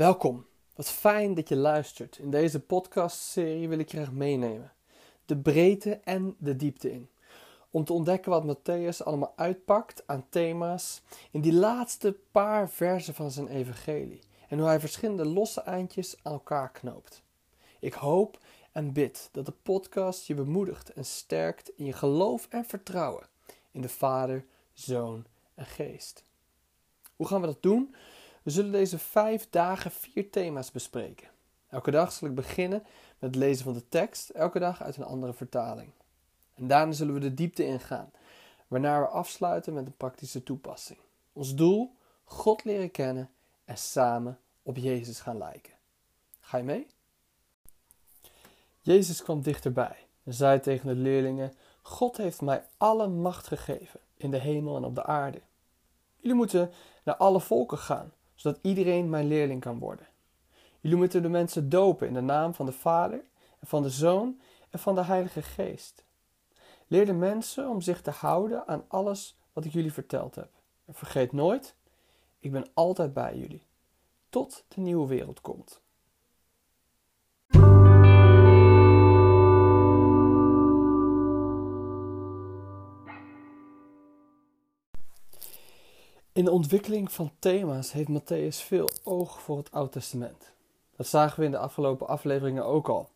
Welkom. Wat fijn dat je luistert. In deze podcastserie wil ik je graag meenemen. De breedte en de diepte in. Om te ontdekken wat Matthäus allemaal uitpakt aan thema's in die laatste paar versen van zijn evangelie. En hoe hij verschillende losse eindjes aan elkaar knoopt. Ik hoop en bid dat de podcast je bemoedigt en sterkt in je geloof en vertrouwen in de Vader, Zoon en Geest. Hoe gaan we dat doen? We zullen deze vijf dagen vier thema's bespreken. Elke dag zal ik beginnen met het lezen van de tekst, elke dag uit een andere vertaling. En daarna zullen we de diepte ingaan, waarna we afsluiten met een praktische toepassing. Ons doel: God leren kennen en samen op Jezus gaan lijken. Ga je mee? Jezus kwam dichterbij en zei tegen de leerlingen: God heeft mij alle macht gegeven in de hemel en op de aarde. Jullie moeten naar alle volken gaan zodat iedereen mijn leerling kan worden. Jullie moeten de mensen dopen in de naam van de Vader en van de Zoon en van de Heilige Geest. Leer de mensen om zich te houden aan alles wat ik jullie verteld heb. En vergeet nooit, ik ben altijd bij jullie, tot de nieuwe wereld komt. In de ontwikkeling van thema's heeft Matthäus veel oog voor het Oude Testament. Dat zagen we in de afgelopen afleveringen ook al.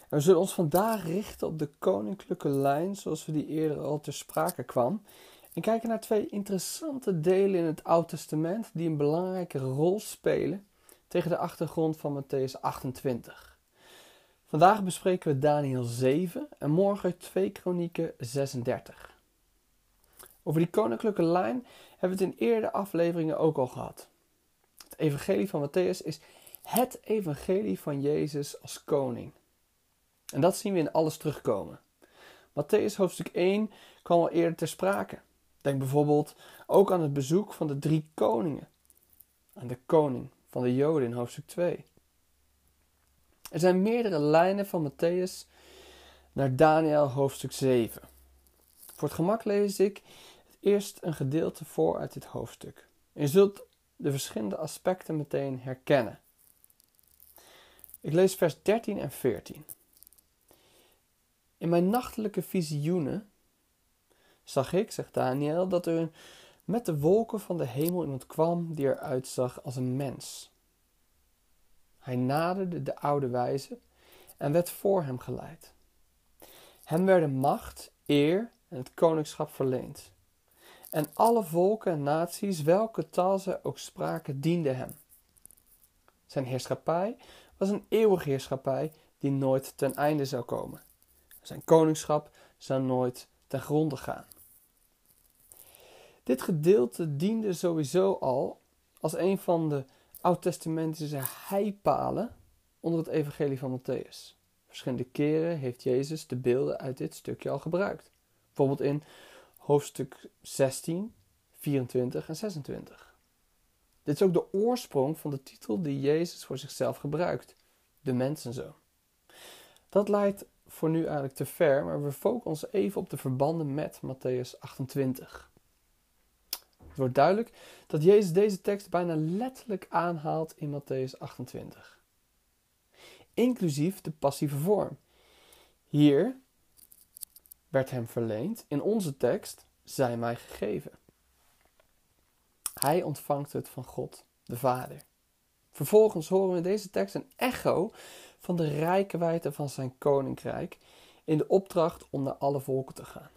En we zullen ons vandaag richten op de koninklijke lijn, zoals we die eerder al ter sprake kwam. En kijken naar twee interessante delen in het Oude Testament die een belangrijke rol spelen tegen de achtergrond van Matthäus 28. Vandaag bespreken we Daniel 7 en morgen 2 Kronieken 36. Over die koninklijke lijn hebben we het in eerdere afleveringen ook al gehad. Het evangelie van Matthäus is het evangelie van Jezus als koning. En dat zien we in alles terugkomen. Matthäus hoofdstuk 1 kwam al eerder ter sprake. Denk bijvoorbeeld ook aan het bezoek van de drie koningen. Aan de koning van de Joden in hoofdstuk 2. Er zijn meerdere lijnen van Matthäus naar Daniel hoofdstuk 7. Voor het gemak lees ik eerst een gedeelte voor uit dit hoofdstuk. Je zult de verschillende aspecten meteen herkennen. Ik lees vers 13 en 14. In mijn nachtelijke visioenen zag ik, zegt Daniel, dat er met de wolken van de hemel iemand kwam die eruit zag als een mens. Hij naderde de oude wijze en werd voor hem geleid. Hem werden macht, eer en het koningschap verleend. En alle volken en naties, welke taal ze ook spraken, dienden hem. Zijn heerschappij was een eeuwige heerschappij die nooit ten einde zou komen. Zijn koningschap zou nooit ten gronde gaan. Dit gedeelte diende sowieso al als een van de oud-testamentische heipalen onder het evangelie van Matthäus. Verschillende keren heeft Jezus de beelden uit dit stukje al gebruikt. Bijvoorbeeld in hoofdstuk 16, 24 en 26. Dit is ook de oorsprong van de titel die Jezus voor zichzelf gebruikt: de mensenzoon. Dat leidt voor nu eigenlijk te ver, maar we focussen ons even op de verbanden met Matthäus 28. Het wordt duidelijk dat Jezus deze tekst bijna letterlijk aanhaalt in Matthäus 28. Inclusief de passieve vorm. Hier werd hem verleend, in onze tekst, zij mij gegeven. Hij ontvangt het van God, de Vader. Vervolgens horen we in deze tekst een echo van de rijke wijte van zijn koninkrijk in de opdracht om naar alle volken te gaan.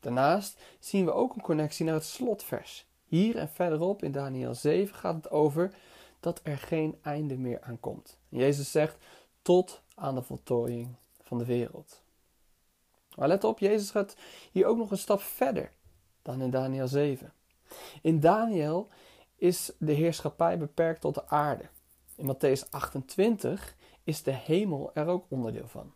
Daarnaast zien we ook een connectie naar het slotvers. Hier en verderop in Daniel 7 gaat het over dat er geen einde meer aan komt. Jezus zegt tot aan de voltooiing van de wereld. Maar let op, Jezus gaat hier ook nog een stap verder dan in Daniel 7. In Daniel is de heerschappij beperkt tot de aarde. In Matthäus 28 is de hemel er ook onderdeel van.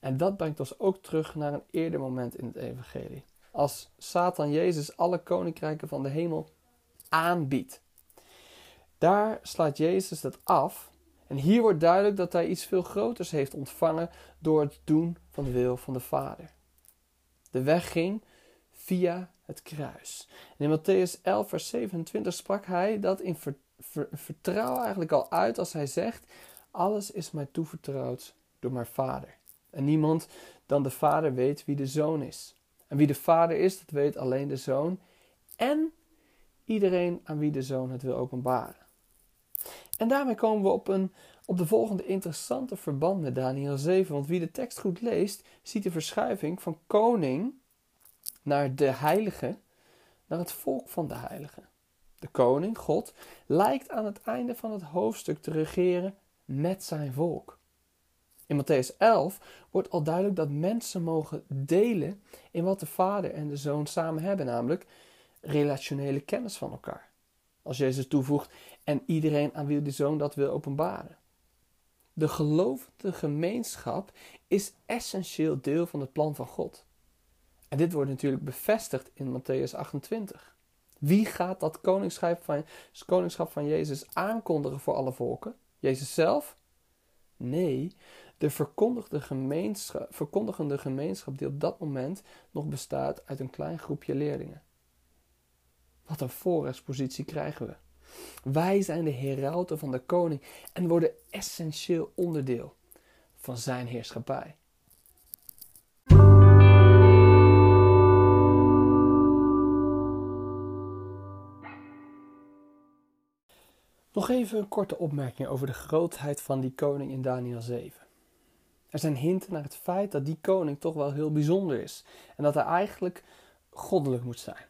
En dat brengt ons ook terug naar een eerder moment in het Evangelie. Als Satan Jezus alle koninkrijken van de hemel aanbiedt. Daar slaat Jezus dat af en hier wordt duidelijk dat hij iets veel groters heeft ontvangen door het doen van de wil van de Vader. De weg ging via het kruis. In Matthäus 11, vers 27 sprak hij dat in vertrouwen eigenlijk al uit als hij zegt: Alles is mij toevertrouwd door mijn vader. En niemand dan de vader weet wie de zoon is. En wie de vader is, dat weet alleen de zoon. En iedereen aan wie de zoon het wil openbaren. En daarmee komen we op, een, op de volgende interessante verband met Daniel 7. Want wie de tekst goed leest, ziet de verschuiving van koning naar de heilige, naar het volk van de heilige. De koning, God, lijkt aan het einde van het hoofdstuk te regeren met zijn volk. In Matthäus 11 wordt al duidelijk dat mensen mogen delen in wat de vader en de zoon samen hebben, namelijk relationele kennis van elkaar. Als Jezus toevoegt en iedereen aan wie de zoon dat wil openbaren. De gelovende gemeenschap is essentieel deel van het plan van God. En dit wordt natuurlijk bevestigd in Matthäus 28. Wie gaat dat koningschap van, koningschap van Jezus aankondigen voor alle volken? Jezus zelf? Nee, de verkondigde gemeenschap, verkondigende gemeenschap die op dat moment nog bestaat uit een klein groepje leerlingen. Wat een voorrechtspositie krijgen we. Wij zijn de herauten van de koning en worden essentieel onderdeel van zijn heerschappij. Nog even een korte opmerking over de grootheid van die koning in Daniel 7. Er zijn hinten naar het feit dat die koning toch wel heel bijzonder is en dat hij eigenlijk goddelijk moet zijn.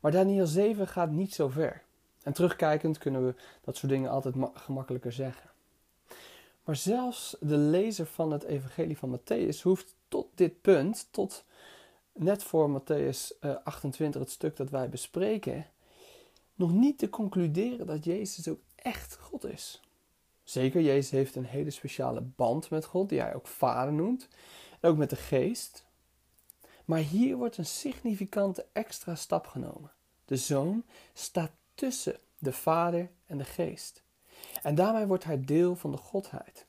Maar Daniel 7 gaat niet zo ver. En terugkijkend kunnen we dat soort dingen altijd gemakkelijker zeggen. Maar zelfs de lezer van het Evangelie van Matthäus hoeft tot dit punt, tot net voor Matthäus 28, eh, het stuk dat wij bespreken, nog niet te concluderen dat Jezus ook echt God is. Zeker, Jezus heeft een hele speciale band met God, die hij ook Vader noemt, en ook met de Geest. Maar hier wordt een significante extra stap genomen. De Zoon staat tussen de Vader en de Geest. En daarmee wordt hij deel van de Godheid.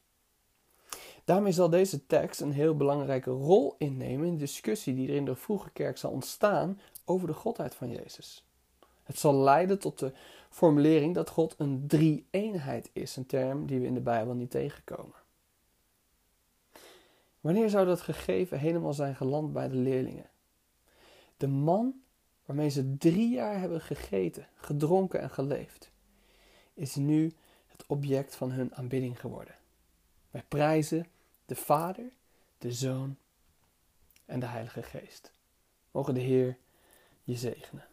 Daarmee zal deze tekst een heel belangrijke rol innemen in de discussie die er in de vroege kerk zal ontstaan over de Godheid van Jezus. Het zal leiden tot de formulering dat God een drie-eenheid is, een term die we in de Bijbel niet tegenkomen. Wanneer zou dat gegeven helemaal zijn geland bij de leerlingen? De man waarmee ze drie jaar hebben gegeten, gedronken en geleefd, is nu het object van hun aanbidding geworden. Wij prijzen de Vader, de Zoon en de Heilige Geest. Mogen de Heer je zegenen.